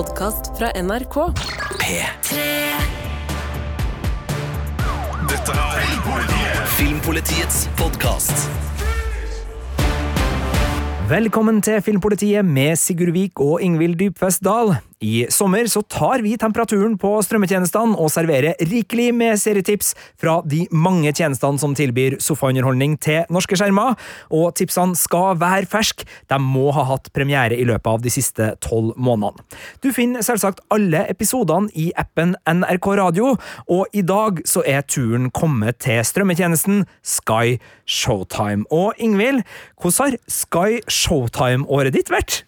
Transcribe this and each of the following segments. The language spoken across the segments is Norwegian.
podkast fra NRK. P3 Dette er Filmpolitiets podkast. Velkommen til Filmpolitiet med Sigurd Vik og Ingvild Dybfest Dahl. I sommer så tar vi temperaturen på strømmetjenestene og serverer rikelig med serietips fra de mange tjenestene som tilbyr sofaunderholdning til norske skjermer. Og tipsene skal være ferske, de må ha hatt premiere i løpet av de siste tolv månedene. Du finner selvsagt alle episodene i appen NRK Radio, og i dag så er turen kommet til strømmetjenesten Sky Showtime. Og Ingvild, hvordan har Sky Showtime-året ditt vært?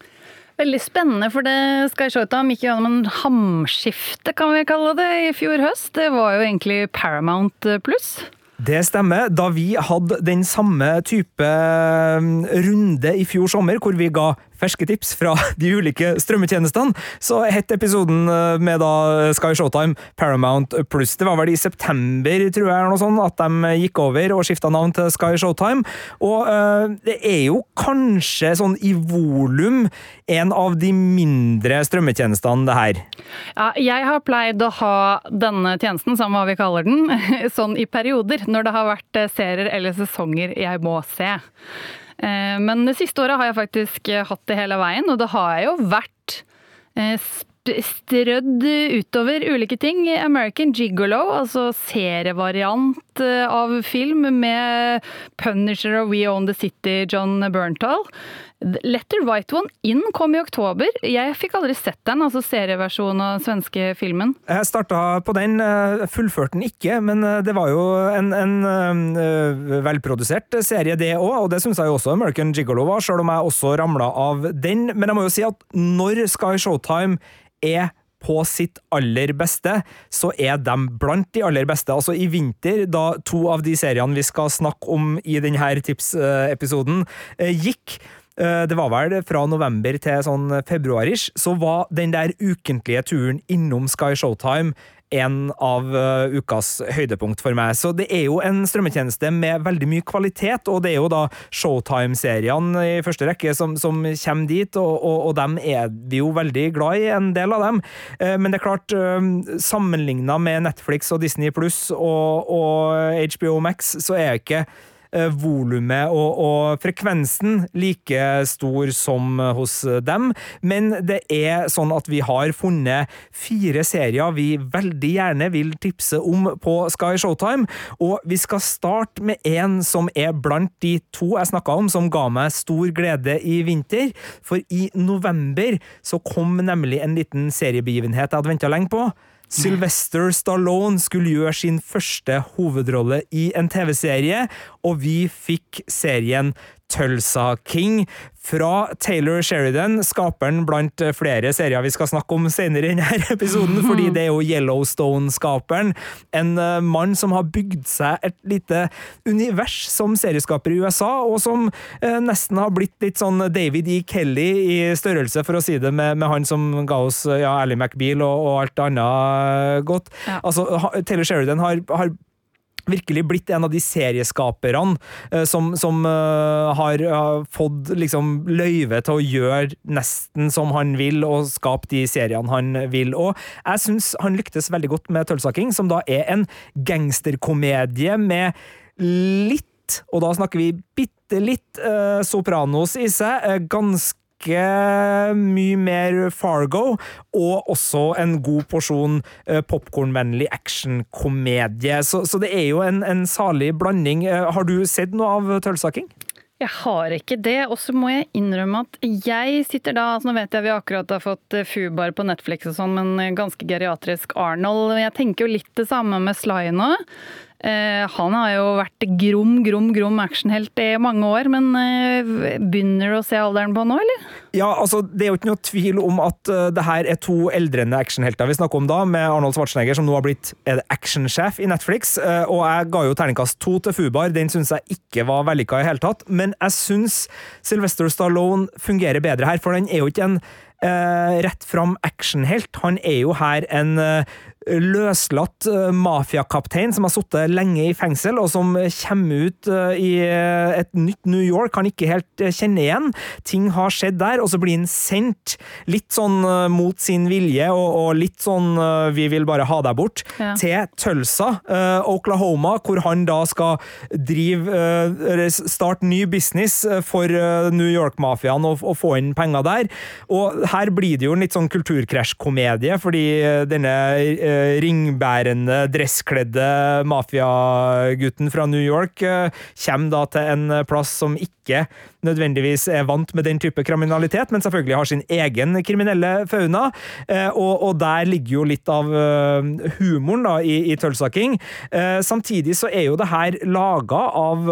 Veldig spennende, for det Sky Showtime gikk gjennom en hamskifte, kan vi kalle det, i fjor høst. Det var jo egentlig Paramount pluss. Det stemmer. Da vi hadde den samme type runde i fjor sommer, hvor vi ga ferske tips fra de ulike strømmetjenestene, så het episoden med da Sky Showtime Paramount Pluss. Det var vel i september, tror jeg, noe sånt, at de gikk over og skifta navn til Sky Showtime. Og øh, det er jo kanskje sånn i volum en av de mindre strømmetjenestene, det her. Ja, jeg har pleid å ha denne tjenesten, samme hva vi kaller den, sånn i perioder. Når det har vært serier eller sesonger jeg må se. Men det siste året har jeg faktisk hatt det hele veien, og det har jeg jo vært strødd utover ulike ting. American Gigolo, altså serievariant av film med Punisher og We Own The City, John Berntal. Letter White One In kom i oktober. Jeg fikk aldri sett den, altså serieversjonen av den svenske filmen. Jeg starta på den, fullførte den ikke, men det var jo en, en velprodusert serie, det òg, og det syns jeg jo også American Gigolo var, sjøl om jeg også ramla av den. Men jeg må jo si at når Sky Showtime er på sitt aller beste, så er de blant de aller beste. Altså I vinter, da to av de seriene vi skal snakke om i denne tipsepisoden, gikk det var vel fra november til sånn februarish, så var den der ukentlige turen innom Sky Showtime en av ukas høydepunkt for meg. Så det er jo en strømmetjeneste med veldig mye kvalitet, og det er jo da Showtime-seriene i første rekke som, som kommer dit, og, og, og, dem er vi jo veldig glad i, en del av dem. Men det er klart, sammenligna med Netflix og Disney pluss og, og HBO Max, så er jeg ikke volumet og, og, frekvensen like stor som hos dem, men det er sånn at vi har funnet fire serier vi veldig gjerne vil tipse om på Sky Showtime, og vi skal starte med en som er blant de to jeg snakka om, som ga meg stor glede i vinter, for i november så kom nemlig en liten seriebegivenhet jeg hadde venta lenge på. Sylvester Stallone skulle gjøre sin første hovedrolle i en TV-serie, og vi fikk serien Tulsa King fra Taylor Sheridan, skaperen blant flere serier vi skal snakke om senere i denne episoden, fordi det er jo Yellowstone-skaperen. En mann som har bygd seg et lite univers som serieskaper i USA, og som nesten har blitt litt sånn David E. Kelly i størrelse, for å si det med, med han som ga oss ja, Ally McBeal og, og alt annet godt. Ja. Altså, Taylor Sheridan har, har virkelig blitt en av de serieskaperne uh, som, som uh, har uh, fått liksom løyve til å gjøre nesten som han vil, og skape de seriene han vil. Og jeg syns han lyktes veldig godt med Tølsaking som da er en gangsterkomedie med litt, og da snakker vi bitte litt, Sopranos i seg. ganske mye mer Fargo, og også en god porsjon popkornvennlig actionkomedie. Så, så, det er jo en, en salig blanding. Har du sett noe av tølsaking? Jeg har ikke det, og så må jeg innrømme at jeg sitter da altså Nå vet jeg vi akkurat har fått Fubar på Netflix og sånn, men ganske geriatrisk Arnold. Jeg tenker jo litt det samme med Sly nå. Eh, han har jo vært grom, grom, grom actionhelt i mange år, men eh, begynner du å se alderen på nå, eller? Ja, altså, det er jo ikke noe tvil om at uh, det her er to eldrende actionhelter vi snakker om da, med Arnold Schwarzenegger, som nå har blitt actionsjef i Netflix. Og jeg ga jo terningkast to til Fubar, den syns jeg ikke var vellykka i hele tatt. Men jeg syns Sylvester Stallone fungerer bedre her, for den er jo ikke en eh, rett fram actionhelt. Han er jo her en eh, løslatt uh, mafiakaptein som har sittet lenge i fengsel, og som kommer ut uh, i uh, et nytt New York han ikke helt kjenner igjen. Ting har skjedd der, og så blir han sendt litt sånn mot sin vilje, og, og, litt sånn 'vi vil bare ha deg bort', ja. til Tulsa, Oklahoma, hvor han da skal drive starte ny business for New York-mafiaen og, og, få inn penger der. Og her blir det jo en litt sånn kulturkrasjkomedie, fordi denne Eh, ringbærende, dresskledde mafiagutten fra New York eh, kommer da til en plass som ikke nødvendigvis er vant med den type kriminalitet, men selvfølgelig har sin egen kriminelle fauna. Eh, og, og der ligger jo litt av humoren da, i, i Tulsa King. Samtidig så er jo det her laga av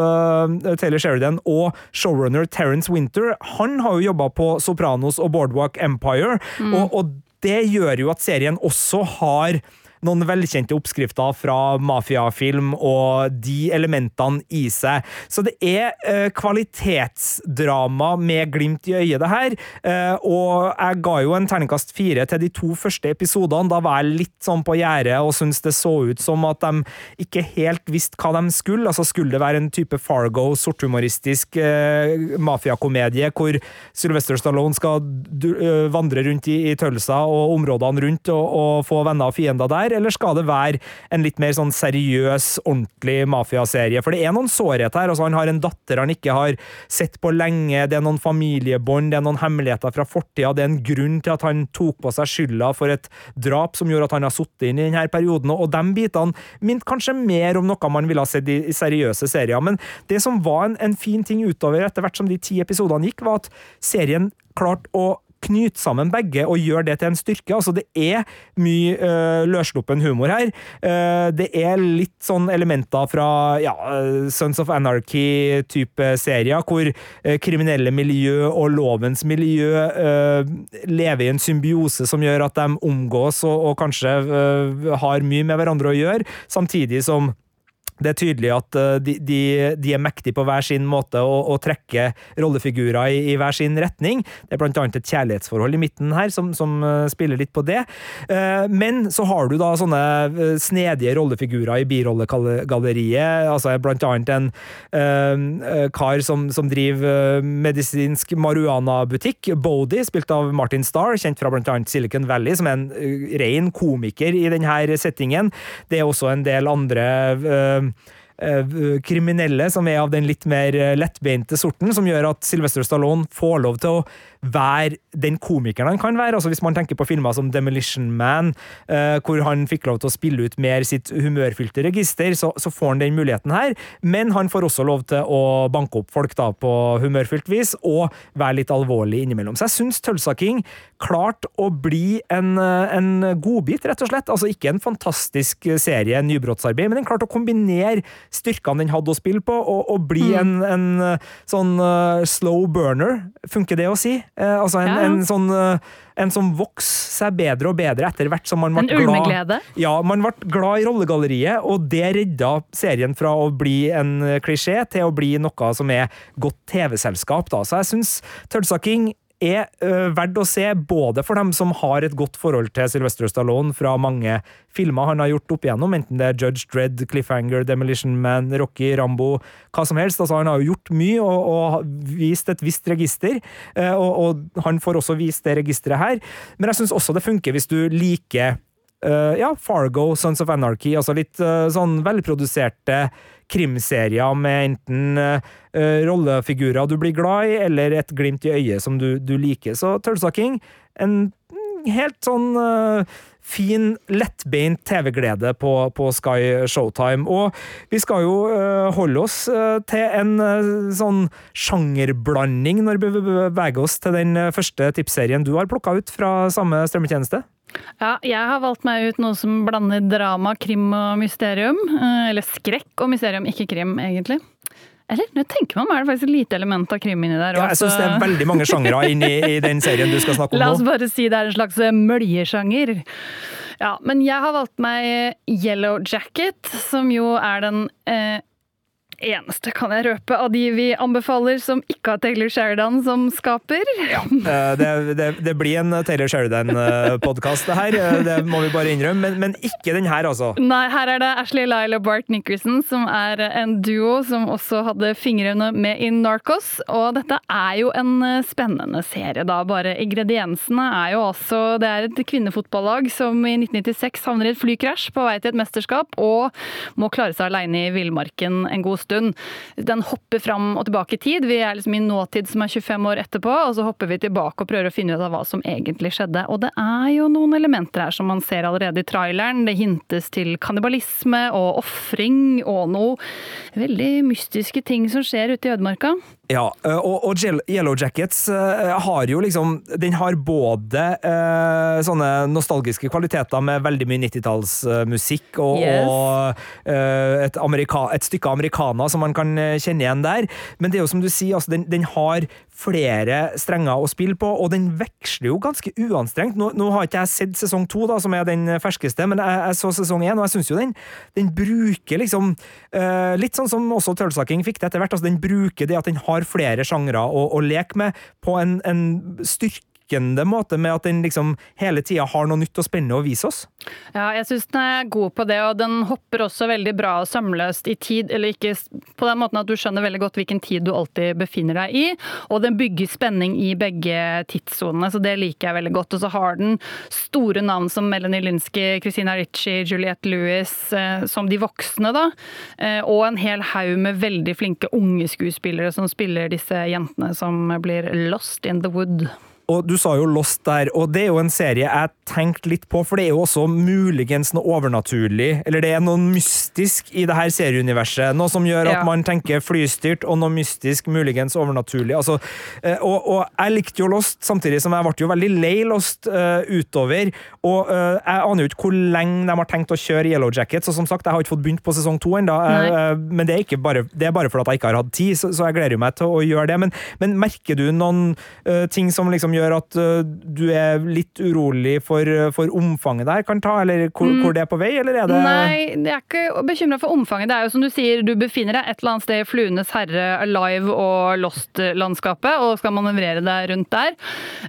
Taylor Sheridan og showrunner Terence Winter. Han har jo jobba på Sopranos og Boardwalk Empire, mm. og, og det gjør jo at serien også har noen velkjente oppskrifter fra mafiafilm og de elementene i seg. Så det er eh, kvalitetsdrama med glimt i øyet, det her. Eh, og jeg ga jo en terningkast fire til de to første episodene. Da var jeg litt sånn på gjerdet og syntes det så ut som at de ikke helt visste hva de skulle. Altså Skulle det være en type Fargo, sorthumoristisk eh, mafiakomedie hvor Sylvester Stallone skal uh, vandre rundt i, i Tølsa og områdene rundt og, og få venner og fiender der? Her, eller skal det være en litt mer sånn seriøs, ordentlig mafiaserie? For det er noen sårhet her. altså Han har en datter han ikke har sett på lenge, det er noen familiebånd, det er noen hemmeligheter fra fortida, det er en grunn til at han tok på seg skylda for et drap som gjorde at han har sittet inn i denne perioden, og de bitene minte kanskje mer om noe man ville ha sett i, seriøse serier. Men det som var en, en fin ting utover etter hvert som de ti episodene gikk, var at serien klarte å knyte sammen begge og gjøre det til en styrke. Altså, det er mye uh, løssluppen humor her. Uh, det er litt sånn elementer fra ja, Sons of Anarchy-type serier, hvor uh, kriminelle miljø og lovens miljø lever i en symbiose som gjør at de omgås og, og kanskje har mye med hverandre å gjøre, samtidig som det er tydelig at eh, de, de, de, er mektige på hver sin måte å, å trekke rollefigurer i, i, hver sin retning. Det er blant annet et kjærlighetsforhold i midten her som, som eh, spiller litt på det. Eh, men så har du da sånne snedige rollefigurer i birollegalleriet, altså blant annet en uh, kar som, som driver medisinsk marihuanabutikk, Bodie, spilt av Martin Starr, kjent fra blant annet Silicon Valley, som er en ren komiker i denne settingen. Det er også en del andre uh, kriminelle som er av den litt mer eh, lettbeinte sorten, som gjør at Sylvester Stallone får lov til å være den komikeren han kan være. Altså Hvis man tenker på filmer som Demolition Man, uh, hvor han fikk lov til å spille ut mer sitt humørfylte register, så, så, får han den muligheten her. Men han får også lov til å banke opp folk da på humørfylt vis, og være litt alvorlig innimellom. Så jeg syns Tulsa King klarte å bli en, en godbit, rett og slett. Altså ikke en fantastisk serie nybrottsarbeid, men den klarte å kombinere styrkene den hadde å spille på, og, og bli mm. en, en, sånn uh, slow burner. Funker det å si? Uh, altså en, ja. en sånn uh, en som vokser seg bedre og bedre etter hvert som man ble. En ulmeglede? Ja, man ble glad i rollegalleriet, og det redda serien fra å bli en klisjé til å bli noe som er godt TV-selskap. da. Så jeg syns Tulsa King er uh, verdt å se, både for dem som har et godt forhold til Sylvester Stallone fra mange filmer han har gjort opp igjennom, enten det er Judge Dredd, Cliffhanger, Demolition Man, Rocky, Rambo, hva som helst. Altså, han har jo gjort mye og, og vist et visst register, uh, og, og, han får også vist det registeret her. Men jeg syns også det funker hvis du liker uh, ja, Fargo, Sons of Anarchy, altså litt sånn velproduserte krimserier med enten uh, rollefigurer du blir glad i, eller et glimt i øyet som du, du liker. Så Tulsa King, en helt sånn uh, fin, lettbeint TV-glede på, på, Sky Showtime. Og vi skal jo uh, holde oss uh, til en uh, sånn sjangerblanding når vi beveger oss til den første tipsserien du har plukka ut fra samme strømmetjeneste. Ja, jeg har valgt meg ut noe som blander drama, krim og mysterium. Eller skrekk og mysterium, ikke krim, egentlig. Eller når jeg tenker meg om, er det faktisk et lite element av krim inni der. Ja, jeg syns det er veldig mange sjangere inni i den serien du skal snakke om nå. La oss bare si det er en slags eh, møljesjanger. Ja, men jeg har valgt meg Yellow Jacket, som jo er den eh, eneste, kan jeg røpe, av de vi anbefaler som ikke har Taylor Sheridan som skaper. Ja. Eh, det, det, det, blir en Taylor Sheridan-podkast, det her. Eh, det må vi bare innrømme. Men, men, ikke den her, altså. Nei, her er det Ashley Lyle og Bart Nickerson, som er en duo som også hadde fingrene med i Narcos. Og dette er jo en eh, spennende serie, da. Bare ingrediensene er jo også Det er et kvinnefotballag som i 1996 havner i et flykrasj på vei til et mesterskap, og må klare seg aleine i villmarken en god stund. Den hopper fram og tilbake i tid. Vi er liksom i nåtid som er 25 år etterpå, og så hopper vi tilbake og prøver å finne ut av hva som egentlig skjedde. Og det er jo noen elementer her som man ser allerede i traileren. Det hintes til kannibalisme og ofring og noe veldig mystiske ting som skjer ute i ødemarka. Ja, og, og Yellow Jackets har jo liksom Den har både eh, sånne nostalgiske kvaliteter med veldig mye 90-tallsmusikk og, yes. og eh, et, et, stykke americana som man kan kjenne igjen der. Men det er jo som du sier, altså, den, den har flere strenger å spille på, og den veksler jo ganske uanstrengt. Nå, nå har ikke jeg sett sesong to, som er den ferskeste, men jeg, jeg så sesong én, og jeg syns jo den, den bruker liksom uh, Litt sånn som også Tølsaking fikk det etter hvert. altså Den bruker det at den har flere sjangre å, å leke med, på en, en styrke lokkende måte med at den liksom hele tida har noe nytt og spennende å vise oss. Ja, jeg syns den er god på det, og den hopper også veldig bra og sømløst i tid, eller ikke på den måten at du skjønner veldig godt hvilken tid du alltid befinner deg i, og den bygger spenning i begge tidssonene, så det liker jeg veldig godt. Og så har den store navn som Melanie Linsky, Christina Ritchie, Juliette Lewis, eh, som de voksne, da, eh, og en hel haug med veldig flinke unge skuespillere som spiller disse jentene som blir lost in the wood. Og du sa jo Lost der, og det er jo en serie jeg tenkte litt på, for det er jo også muligens noe overnaturlig, eller det er noe mystisk i det her serieuniverset. Noe som gjør at ja. man tenker flystyrt, og noe mystisk, muligens overnaturlig. Altså, eh, og, og, jeg likte jo Lost, samtidig som jeg ble jo veldig lei Lost uh, utover. Og uh, jeg aner jo ikke hvor lenge de har tenkt å kjøre Yellow Jackets, og som sagt, jeg har ikke fått begynt på sesong to ennå, uh, men det er, bare, det er bare fordi jeg ikke har hatt tid, så, så jeg gleder meg til å gjøre det. Men, men merker du noen ting som liksom gjør gjør at uh, du er litt urolig for, for omfanget der kan ta, eller hvor, mm. hvor, det er på vei, eller er det Nei, jeg er ikke bekymra for omfanget. Det er jo som du sier, du befinner deg et eller annet sted i Fluenes herre, Alive og Lost-landskapet, og skal manøvrere deg rundt der.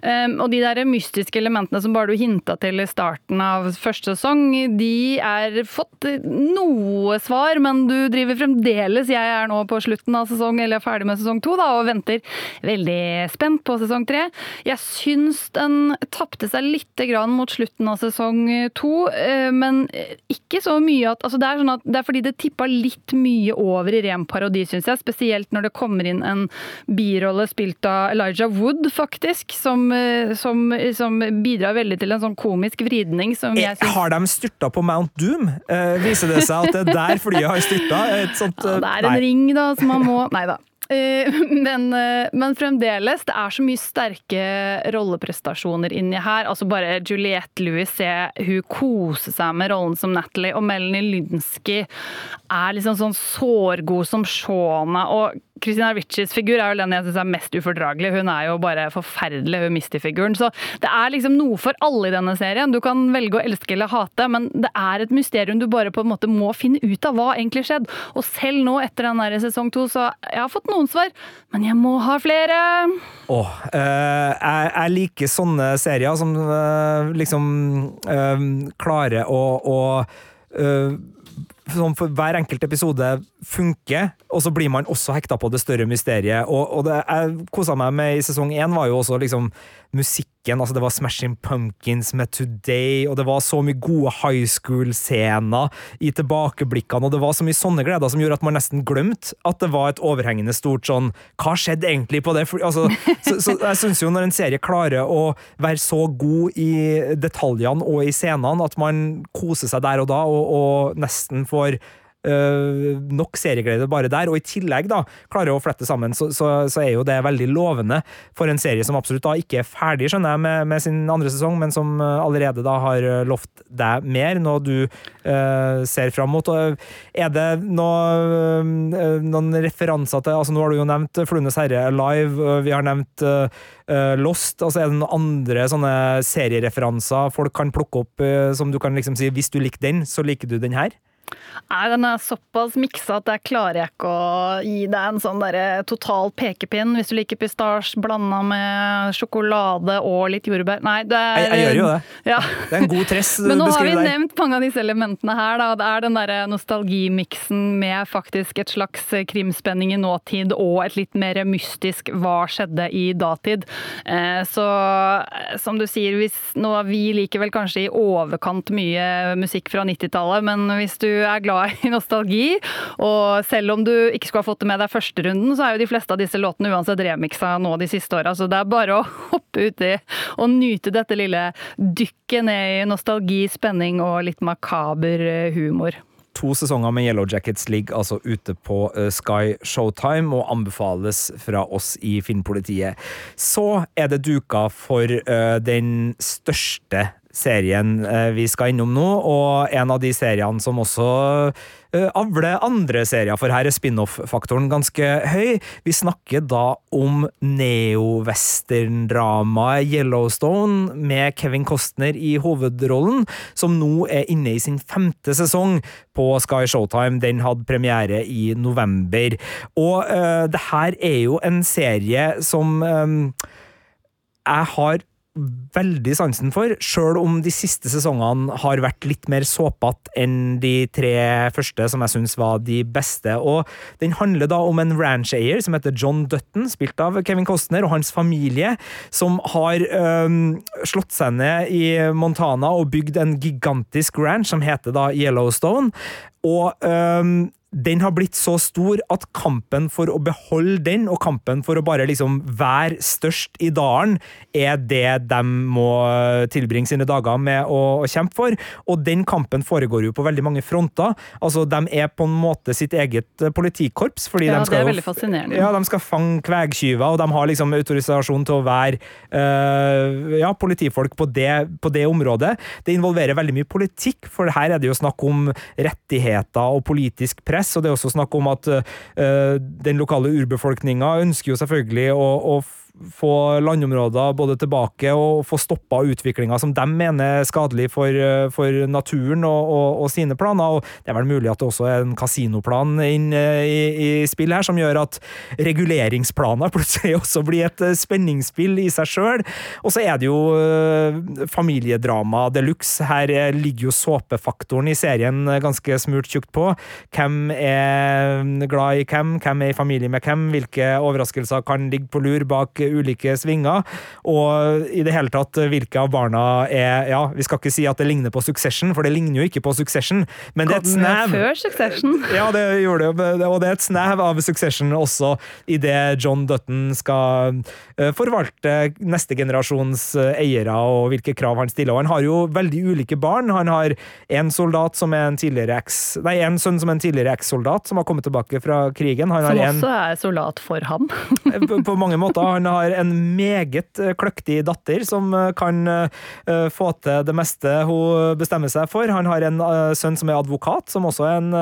Um, og de der mystiske elementene som bare du hinta til i starten av første sesong, de er fått noe svar, men du driver fremdeles Jeg er nå på slutten av sesong, eller er ferdig med sesong to, da, og venter veldig spent på sesong tre. Jeg syns den tapte seg litt mot slutten av sesong to, eh, men ikke så mye at altså det, er sånn at det er fordi det tippa litt mye over i ren parodi, syns jeg. Spesielt når det kommer inn en birolle spilt av Elijah Wood, faktisk, som, eh, som, som bidrar veldig til en sånn komisk vridning som jeg syns Har de styrta på Mount Doom? Eh, viser det seg at det er der flyet har styrta? ja, det er en nei. ring, da, som man må Nei da. Eh, men, eh, men, fremdeles, det er så mye sterke rolleprestasjoner inni her. Altså Bare Juliette Louis, hun koser seg med rollen som Natalie, og Melanie Lynsky er liksom sånn sårgod som Shauna. Og Christina Ritchies figur er jo den jeg syns er mest ufordragelig. Hun er jo bare forferdelig, hun Misty-figuren. Så det er liksom noe for alle i denne serien. Du kan velge å elske eller hate, men det er et mysterium du bare på en måte må finne ut av hva egentlig skjedde. Og selv nå, etter den der sesong to, så jeg har fått noen svar, men jeg må ha flere. Åh, øh, jeg, jeg, liker sånne serier som øh, liksom øh, klarer å, å sånn for hver enkelt episode funker, og så blir man også hekta på det større mysteriet. Og, og det jeg kosa meg med i sesong én, var jo også liksom musikken. altså Det var Smashing Pumpkins med Today, og det var så mye gode high school-scener i tilbakeblikkene, og det var så mye sånne gleder som gjorde at man nesten glemte at det var et overhengende stort sånn Hva skjedde egentlig på det? Altså, så, så, jeg syns jo når en serie klarer å være så god i detaljene og i scenene at man koser seg der og da, og, og nesten får Uh, nok serieglede bare der, og i tillegg da klarer å flette sammen, så, så, så, er jo det veldig lovende for en serie som absolutt da ikke er ferdig, skjønner jeg, med, med sin andre sesong, men som uh, allerede da har uh, lovt deg mer, noe du ser fram mot. Og er det noe, noen referanser til altså Nå har du jo nevnt Fluenes herre live, vi har nevnt Lost. altså Er det noen andre sånne seriereferanser folk kan plukke opp som du kan liksom si hvis du liker den, så liker du den her? Nei, den er såpass miksa at jeg klarer ikke å gi deg en sånn der total pekepinn hvis du liker pistasje blanda med sjokolade og litt jordbær. Nei, det er Jeg, jeg gjør jo det. Ja. Det er en god tress Men nå har vi der. nevnt mange av disse elementene her. Da. Det er den der nostalgimiksen med faktisk et slags krimspenning i nåtid og et litt mer mystisk hva skjedde i datid. Eh, Så eh, som du sier, hvis nå vi liker vel kanskje i overkant mye musikk fra 90-tallet, men hvis du er glad i nostalgi, og selv om du ikke skulle ha fått det med deg første runden, så er jo de fleste av disse låtene uansett remiksa nå de siste åra, så det er bare å hoppe uti og nyte dette lille dykket ned i nostalgi, spenning og litt makaber eh, humor. To sesonger med Yellow Jackets ligger altså ute på eh, Sky Showtime og anbefales fra oss i Filmpolitiet. Så er det duka for eh, den største serien eh, vi skal innom nå, og en av de seriene som også eh, avler andre serier, for her er spin-off-faktoren ganske høy. Vi snakker da om neo-western-dramaet Yellowstone med Kevin Costner i hovedrollen, som nå er inne i sin femte sesong på Sky Showtime. Den hadde premiere i november. Og uh, det her er jo en serie som um, jeg har veldig sansen for, sjøl om de siste sesongene har vært litt mer såpete enn de tre første, som jeg syns var de beste. Og Den handler da om en rancheier som heter John Dutton, spilt av Kevin Costner, og hans familie, som har øhm, slått seg ned i Montana og bygd en gigantisk ranch som heter da Yellowstone. Og øhm, den har blitt så stor at kampen for å beholde den, og kampen for å bare liksom være størst i dalen, er det de må tilbringe sine dager med å, å kjempe for. Og den kampen foregår jo på veldig mange fronter. Altså, De er på en måte sitt eget politikorps. fordi Ja, de skal det er jo veldig fascinerende. Ja, de skal fange kvegtyver, og de har liksom autorisasjon til å være øh, ja, politifolk på det, på det området. Det involverer veldig mye politikk, for her er det jo snakk om rettigheter og politisk press, og det er også snakk om at øh, den lokale urbefolkninga ønsker jo selvfølgelig å, å få landområder både tilbake og få stoppa utviklinga som de mener er skadelig for, for naturen og, og, og sine planer. Og det er vel mulig at det også er en kasinoplan inn øh, i, i spill her som gjør at reguleringsplaner plutselig også blir et øh, spenningsspill i seg sjøl. Og så er det jo øh, familiedrama de luxe. Her ligger jo såpefaktoren i serien ganske smurt tjukt på. Hvem er glad i hvem, hvem er i familie med hvem, hvilke overraskelser kan ligge på lur bak ulike svinger, og i det hele tatt hvilke av barna er Ja, vi skal ikke si at det ligner på Succession, for det ligner jo ikke på Succession, men det er et snev. Før Succession. Ja, det gjorde det, og det er et snev av Succession også i det John Dutton skal eh, forvalte neste generasjons eh, eiere og hvilke krav han stiller. Og han har jo veldig ulike barn. Han har en soldat som er en tidligere eks... Nei, en sønn som er en tidligere ekssoldat, som har kommet tilbake fra krigen. Han Som har en også er soldat for ham. på, på mange måter. Han har en meget eh, kløktig datter som eh, kan eh, få til det meste hun bestemmer seg for. Han har en sønn som er advokat, som også er en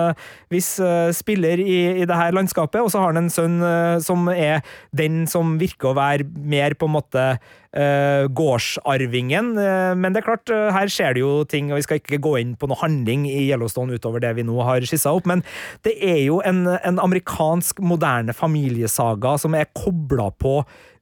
viss spiller i, i det her landskapet. Og så har han en sønn som er den som virker å være mer på en måte eh, gårdsarvingen. Men det er klart, her skjer det jo ting, og vi skal ikke gå inn på noe handling i Yellowstone utover det vi nå har skissa opp, men det er jo en, en amerikansk moderne familiesaga som er kobla på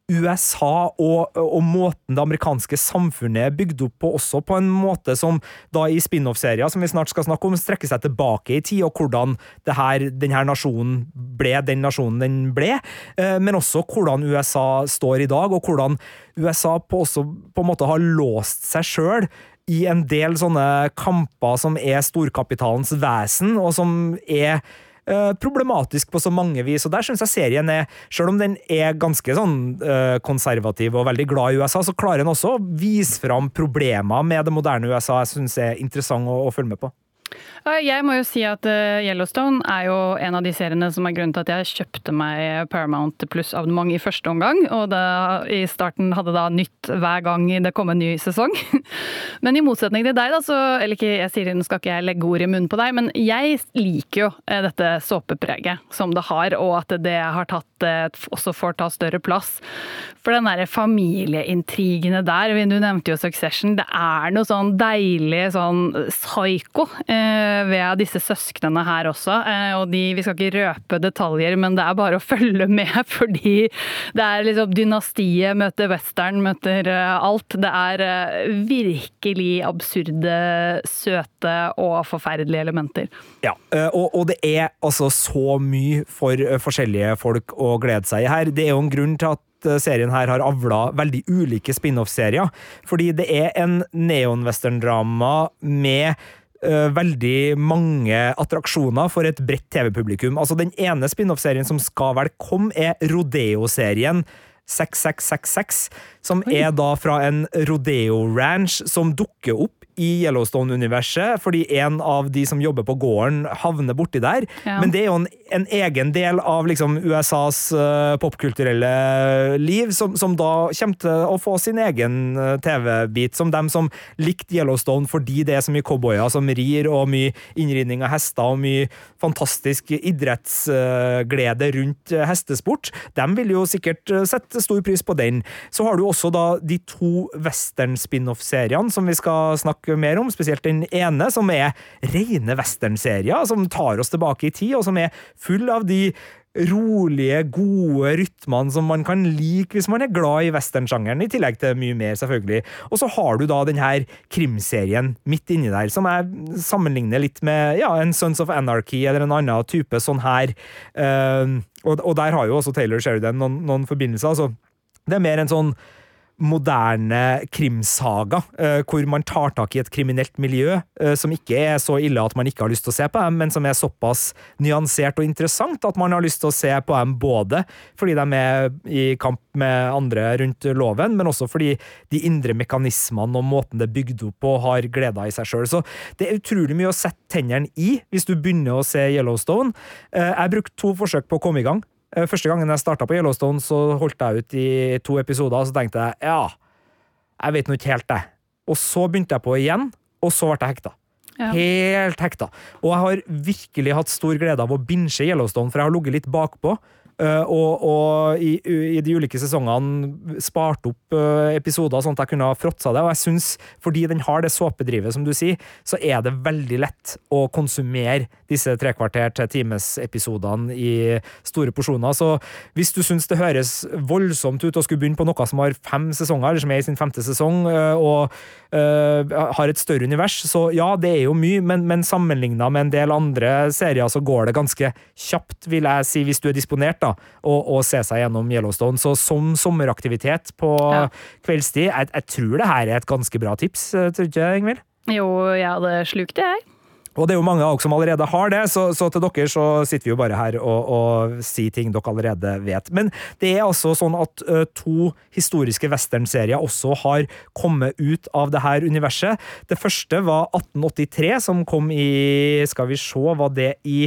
USA og, og måten det amerikanske samfunnet er bygd opp på, også på en måte som da i spin-off-serier, som vi snart skal snakke om, strekker seg tilbake i tid, og hvordan her, denne nasjonen ble den nasjonen den ble, eh, men også hvordan USA står i dag, og hvordan USA på, også på en måte har låst seg sjøl i en del sånne kamper som er storkapitalens vesen, og som er problematisk på så mange vis. Og der syns jeg serien er, selv om den er ganske sånn eh, konservativ og veldig glad i USA, så klarer den også å vise fram problemer med det moderne USA jeg syns er interessant å, å følge med på. Jeg må jo si at eh, Yellowstone er jo en av de seriene som er grunnen til at jeg kjøpte meg Paramount pluss-abonnement i første omgang. Og da, i starten hadde da nytt hver gang det kom en ny sesong. Men i motsetning til deg, da, så Eller ikke, jeg sier nå skal ikke jeg legge ord i munnen på deg, men jeg liker jo eh, dette såpepreget som det har, og at det har tatt eh, også får ta større plass. For den derre familieintrigene der, du nevnte jo Succession, det er noe sånn deilig sånn psycho eh, ved disse søsknene her også. Eh, og de, vi skal ikke røpe detaljer, men det er bare å følge med, fordi det er liksom dynastiet møter western, møter alt. Det er virkelig absurde, søte og forferdelige elementer. Ja, og, og det er altså så mye for forskjellige folk å glede seg i her. Det er jo en grunn til at serien her har avla veldig ulike spin-off-serier. Fordi det er en neon-western-drama med veldig mange attraksjoner for et bredt TV-publikum. Altså Den ene spin-off-serien som skal vel komme, er Rodeo-serien. 6666, som Oi. er da fra en rodeo-ranch som dukker opp i Yellowstone-universet, fordi en av de som jobber på gården, havner borti der. Ja. Men det er jo en, en egen del av liksom, USAs uh, popkulturelle liv, som, som, da kommer til å få sin egen uh, TV-bit. Som dem som likte Yellowstone fordi det er så mye cowboyer som rir, og mye innridning av hester, og mye fantastisk idrettsglede rundt hestesport. De vil jo sikkert sette stor pris på den. Så har du også da de to western-spin-off-seriene som vi skal snakke snakke mer om, spesielt den ene, som er rene westernserier, som tar oss tilbake i tid, og som er full av de rolige, gode rytmene som man kan like hvis man er glad i westernsjangeren, i tillegg til mye mer, selvfølgelig. Og så har du da den her krimserien midt inni der, som jeg sammenligner litt med ja, en Sons of Anarchy eller en annen type sånn her. Uh, og, og, der har jo også Taylor Sheridan noen, noen forbindelser. altså det er mer en sånn moderne krimsaga, eh, hvor man tar tak i et kriminelt miljø eh, som ikke er så ille at man ikke har lyst til å se på dem, men som er såpass nyansert og interessant at man har lyst til å se på dem både fordi de er i kamp med andre rundt loven, men også fordi de indre mekanismene og måten det er bygd opp på, har gleda i seg sjøl. Så det er utrolig mye å sette tennene i hvis du begynner å se Yellowstone. Eh, jeg brukte to forsøk på å komme i gang. Eh, første gangen jeg starta på Yellowstone, så holdt jeg ut i to episoder, og så tenkte jeg ja, jeg vet nå ikke helt, det. Og så begynte jeg på igjen, og så ble jeg hekta. Ja. Helt hekta. Og jeg har virkelig hatt stor glede av å binche Yellowstone, for jeg har ligget litt bakpå. Uh, og, og i, i, de ulike sesongene spart opp uh, episoder sånn at jeg kunne ha fråtsa det. Og jeg syns, fordi den har det såpedrivet, som du sier, så er det veldig lett å konsumere disse trekvarter til times-episodene i store porsjoner. Så hvis du syns det høres voldsomt ut å skulle begynne på noe som har fem sesonger, eller som er i sin femte sesong, uh, og har et større univers, så ja, det er jo mye, men, men sammenligna med en del andre serier så går det ganske kjapt, vil jeg si, hvis du er disponert. da da, se seg gjennom Yellowstone. Så som sommeraktivitet på ja. kveldstid, jeg, jeg, tror det her er et ganske bra tips, eh, tror du ikke, Ingvild? Jo, jeg hadde slukt det, jeg. Og det er jo mange av dere som allerede har det, så, så, til dere så sitter vi jo bare her og, og sier ting dere allerede vet. Men det er altså sånn at uh, to historiske westernserier også har kommet ut av det her universet. Det første var 1883, som kom i Skal vi se, var det i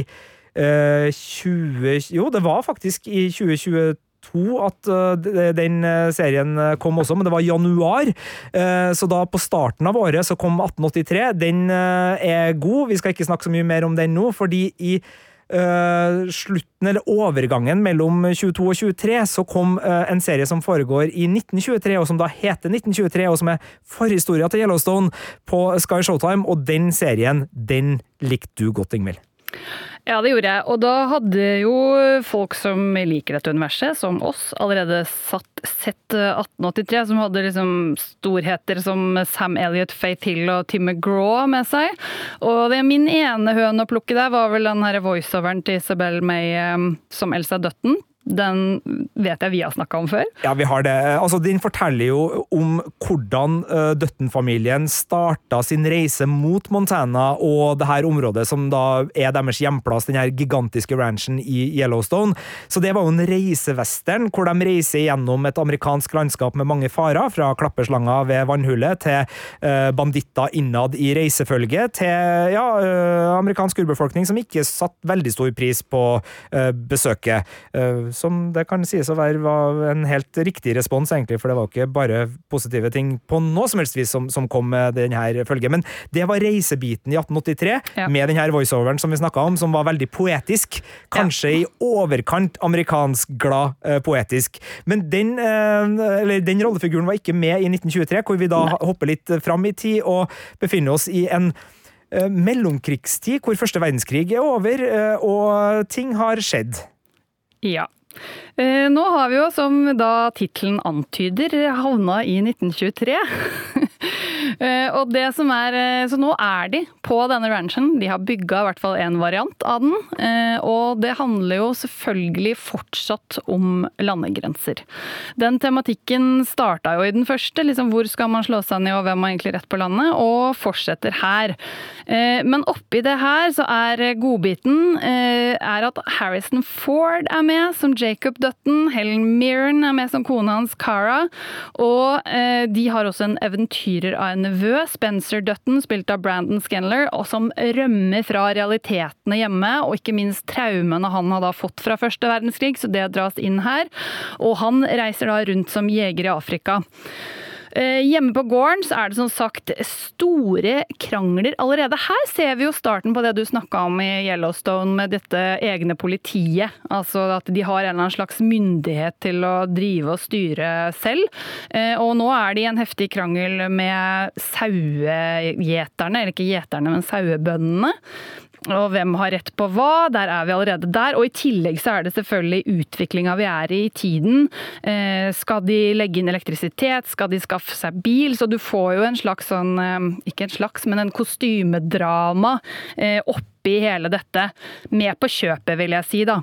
20... Eh, jo, det var faktisk i 2022 at uh, den uh, serien kom også, men det var januar. Uh, så da på starten av året så kom 1883. Den er god. Vi skal ikke snakke så mye mer om den nå, fordi i slutten, eller overgangen mellom 22 og 23, så kom en serie som foregår i 1923, og som da heter 1923, og som er forhistoria til Yellowstone på Sky Showtime, og den serien, den likte du godt, Ingvild. Ja, det gjorde jeg. Og da hadde jo folk som liker dette universet, som oss, allerede satt, sett 1883, eh, som hadde liksom storheter som Sam Elliot, Faith Hill og Tim McGraw med seg. Og min ene høne å plukke der var vel den her voiceoveren til Isabel May eh, som Elsa Dutton den vet jeg vi har snakka om før. Ja, vi har det. Altså, den forteller jo om hvordan uh, Dutton-familien starta sin reise mot Montana og det her området som da er deres hjemplass, den her gigantiske ranchen i Yellowstone. Så det var jo en reisevestern hvor de reiser gjennom et amerikansk landskap med mange farer, fra klapperslanger ved vannhullet til uh, banditter innad i reisefølget, til ja, uh, amerikansk urbefolkning som ikke satte veldig stor pris på besøket som det kan sies å være var en helt riktig respons, egentlig, for det var ikke bare positive ting på noe som helst vis som, som kom med denne følgen. Men det var reisebiten i 1883, ja. med denne voiceoveren som vi snakka om, som var veldig poetisk. Kanskje ja. i overkant amerikansk glad uh, poetisk. Men den, uh, den rollefiguren var ikke med i 1923, hvor vi da Nei. hopper litt fram i tid og befinner oss i en eh, mellomkrigstid, hvor første verdenskrig er over, eh, og ting har skjedd. Ja. Eh, Nå har vi jo, som da tittelen antyder, havna i 1923. Eh, Og det som er, eh, så nå er de på denne ranchen. De har bygga i hvert fall en variant av den. eh, Og det handler jo selvfølgelig fortsatt om landegrenser. Den tematikken starta jo i den første. liksom Hvor skal man slå seg ned, og hvem har egentlig rett på landet? Og fortsetter her. Eh, Men oppi det her så er godbiten eh, er at Harrison Ford er med som Jacob Dutton. Helen Mirren er med som kona hans Cara. Og de har også en eventyrer av en nevø, Spencer Dutton, spilt av Brandon Scanler, og som rømmer fra realitetene hjemme, og ikke minst traumene han har da fått fra første verdenskrig, så det dras inn her. Og han reiser da rundt som jeger i Afrika. Eh, Hjemme på gården så er det som sagt store krangler allerede. Her ser vi jo starten på det du snakka om i Yellowstone med dette egne politiet. Altså at de har en eller annen slags myndighet til å drive og styre selv. Eh, Og nå er de i en heftig krangel med sauegjeterne, eller ikke gjeterne, men sauebøndene. Og hvem har rett på hva? Der er vi allerede der. Og i tillegg så er det selvfølgelig utviklinga vi er i i tiden. Eh, skal de legge inn elektrisitet? Skal de skaffe seg bil? Så du får jo en slags sånn, eh, ikke en slags, men en kostymedrama eh, oppi hele dette. Med på kjøpet, vil jeg si, da.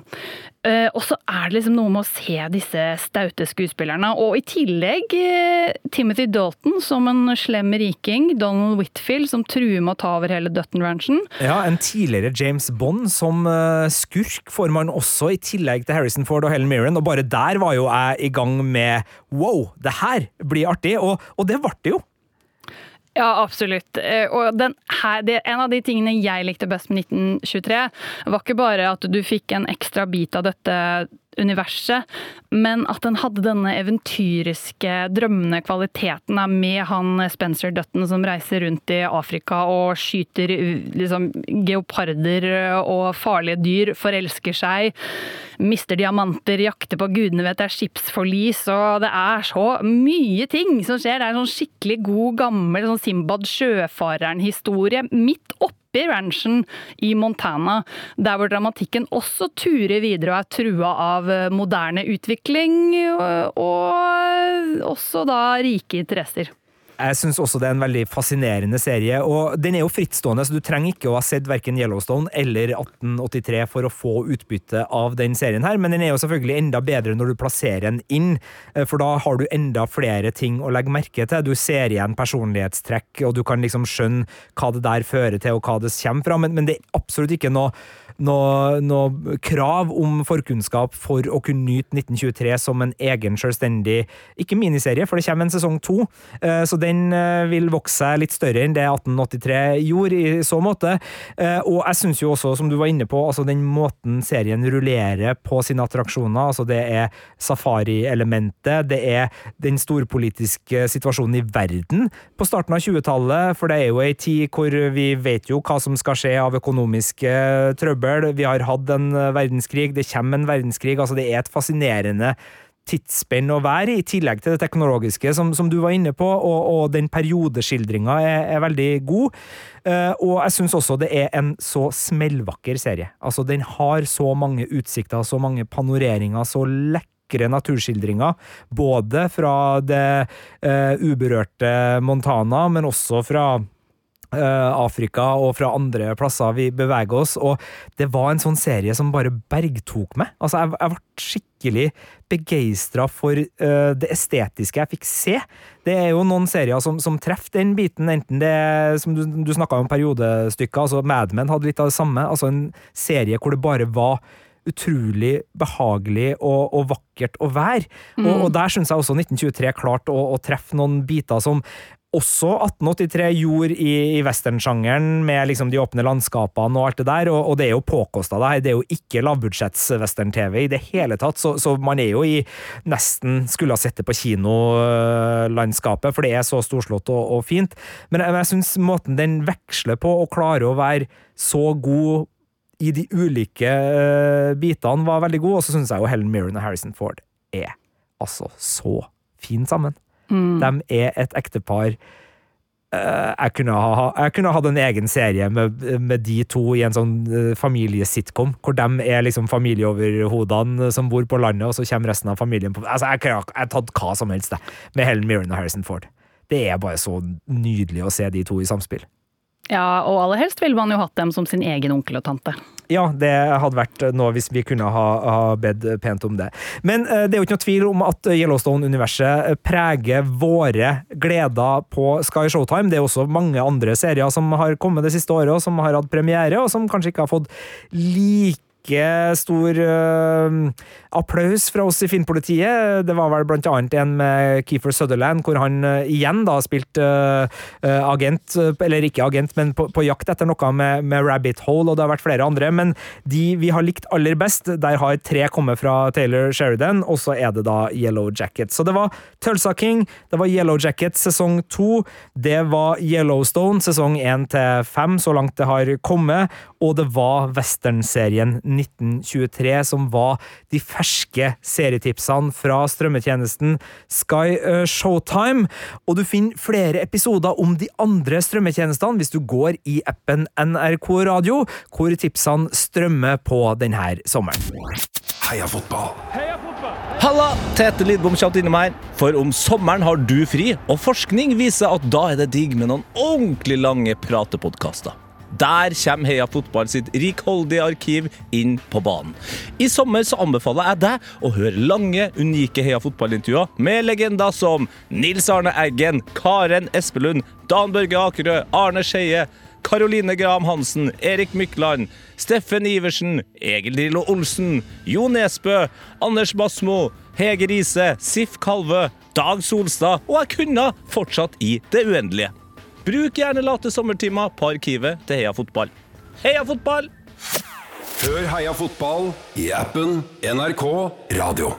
Eh, og så er det liksom noe med å se disse staute skuespillerne. Og i tillegg eh, Timothy Dalton som en slem riking. Donald Whitfield som truer med å ta over hele Dutton Ranchen. Ja, En tidligere James Bond som eh, skurk får man også, i tillegg til Harrison Ford og Helen Mirren. Og bare der var jo jeg i gang med wow, det her blir artig! Og, og det ble det jo. Ja, absolutt. Eh, Og her, det, en av de tingene jeg likte best med 1923, var ikke bare at du fikk en ekstra bit av dette universet, men at den hadde denne eventyriske, drømmende kvaliteten med han Spencer Dutton som reiser rundt i Afrika og skyter liksom, geoparder og farlige dyr, forelsker seg, mister diamanter, jakter på gudene vet det er skipsforlis, og det er så mye ting som skjer. Det er en sånn skikkelig god, gammel sånn Simbad sjøfareren-historie midt oppi oppi ranchen i Montana, der hvor dramatikken også turer videre og er trua av eh, moderne utvikling, og også da rike interesser. Jeg syns også det er en veldig fascinerende serie, og den er jo frittstående, så du trenger ikke å ha sett verken Yellowstone eller 1883 for å få utbytte av den serien her, men den er jo selvfølgelig enda bedre når du plasserer den inn, eh, for da har du enda flere ting å legge merke til. Du ser igjen personlighetstrekk, og du kan liksom skjønne hva det der fører til, og hva det kommer fra, men, men det er absolutt ikke noe noe, noe, krav om forkunnskap for å kunne nyte 1923 som en egen selvstendig Ikke miniserie, for det kommer en sesong to, eh, så den eh, vil vokse seg litt større enn det 1883 gjorde, i så måte. Eh, og jeg syns jo også, som du var inne på, altså den måten serien rullerer på sine attraksjoner, altså det er safari-elementet, det er den storpolitiske situasjonen i verden på starten av 20-tallet, for det er jo ei tid hvor vi vet jo hva som skal skje av økonomiske trøbbel. Vi har hatt en verdenskrig, det kommer en verdenskrig. altså Det er et fascinerende tidsspenn å være i, i tillegg til det teknologiske, som, som du var inne på, og, og den periodeskildringa er, er, veldig god. Uh, og jeg syns også det er en så smellvakker serie. Altså, den har så mange utsikter, så mange panoreringer, så lekre naturskildringer, både fra det uh, uberørte Montana, men også fra Afrika og fra andre plasser vi beveger oss, og det var en sånn serie som bare bergtok meg. Altså, jeg, jeg ble skikkelig begeistra for uh, det estetiske jeg fikk se. Det er jo noen serier som, som treffer den biten, enten det som du, du snakka om periodestykker, altså Mad Men hadde litt av det samme, altså en serie hvor det bare var utrolig behagelig og, og vakkert å være. Mm. Og, og, der syns jeg også 1923 klarte å, å, treffe noen biter som også 1883 gjorde i, i westernsjangeren, med liksom de åpne landskapene og alt det der, og, og det er jo påkosta, det her. Det er jo ikke lavbudsjetts-western-TV i det hele tatt, så, så, man er jo i nesten skulle ha sett det på kinolandskapet, for det er så storslått og, og fint. Men jeg, jeg syns måten den veksler på, og klarer å være så god i de ulike uh, bitene var veldig god, og så syns jeg jo Helen Mirren og Harrison Ford er altså så fine sammen. Mm. De er et ektepar eh, jeg kunne, ha, jeg kunne hatt en egen serie med, med de to i en sånn eh, familiesitcom, hvor de er liksom familieoverhodene som bor på landet, og så kommer resten av familien på Altså, Jeg kunne ha tatt hva som helst, det, med Helen Mirren og Harrison Ford. Det er bare så nydelig å se de to i samspill. Ja, og aller helst ville man jo hatt dem som sin egen onkel og tante. Ja, det hadde vært noe hvis vi kunne ha, ha bedt pent om det. Men eh, det er jo ikke noe tvil om at Yellowstone-universet preger våre gleder på Sky Showtime. Det er også mange andre serier som har kommet det siste året, og som har hatt premiere, og som kanskje ikke har fått like stor uh, applaus fra oss i Finnpolitiet. Det var vel blant annet en med Keefer Sutherland, hvor han uh, igjen da spilte uh, agent, eller ikke agent, men på, på jakt etter noe med, med, Rabbit Hole, og det har vært flere andre. Men de vi har likt aller best, der har tre kommet fra Taylor Sheridan, og så er det da Yellow Jacket. Så det var Tulsa King, det var Yellow Jacket sesong to, det var Yellowstone sesong én til fem, så langt det har kommet, og det var westernserien 1923, som var de ferske serietipsene fra strømmetjenesten Sky eh, Showtime. Og du finner flere episoder om de andre strømmetjenestene hvis du går i appen NRK Radio, hvor tipsene strømmer på denne sommeren. Heia fotball! Halla! Tete Lidbom kjapt innom her. For om sommeren har du fri, og forskning viser at da er det digg med noen ordentlig lange pratepodkaster. Der kommer Heia Fotball sitt rikholdige arkiv inn på banen. I sommer så anbefaler jeg deg å høre lange, unike Heia Fotball-intervjuer med legender som Nils Arne Eggen, Karen Espelund, Dan Børge Akerø, Arne Skeie, Karoline Graham Hansen, Erik Mykland, Steffen Iversen, Egil Drillo Olsen, Jo Nesbø, Anders Basmo, Hege Riise, Sif Kalvø, Dag Solstad, og jeg kunne fortsatt i det uendelige. Bruk gjerne late sommertimer på arkivet til Heia Fotball. Heia Fotball! Hør Heia fotball i appen NRK Radio.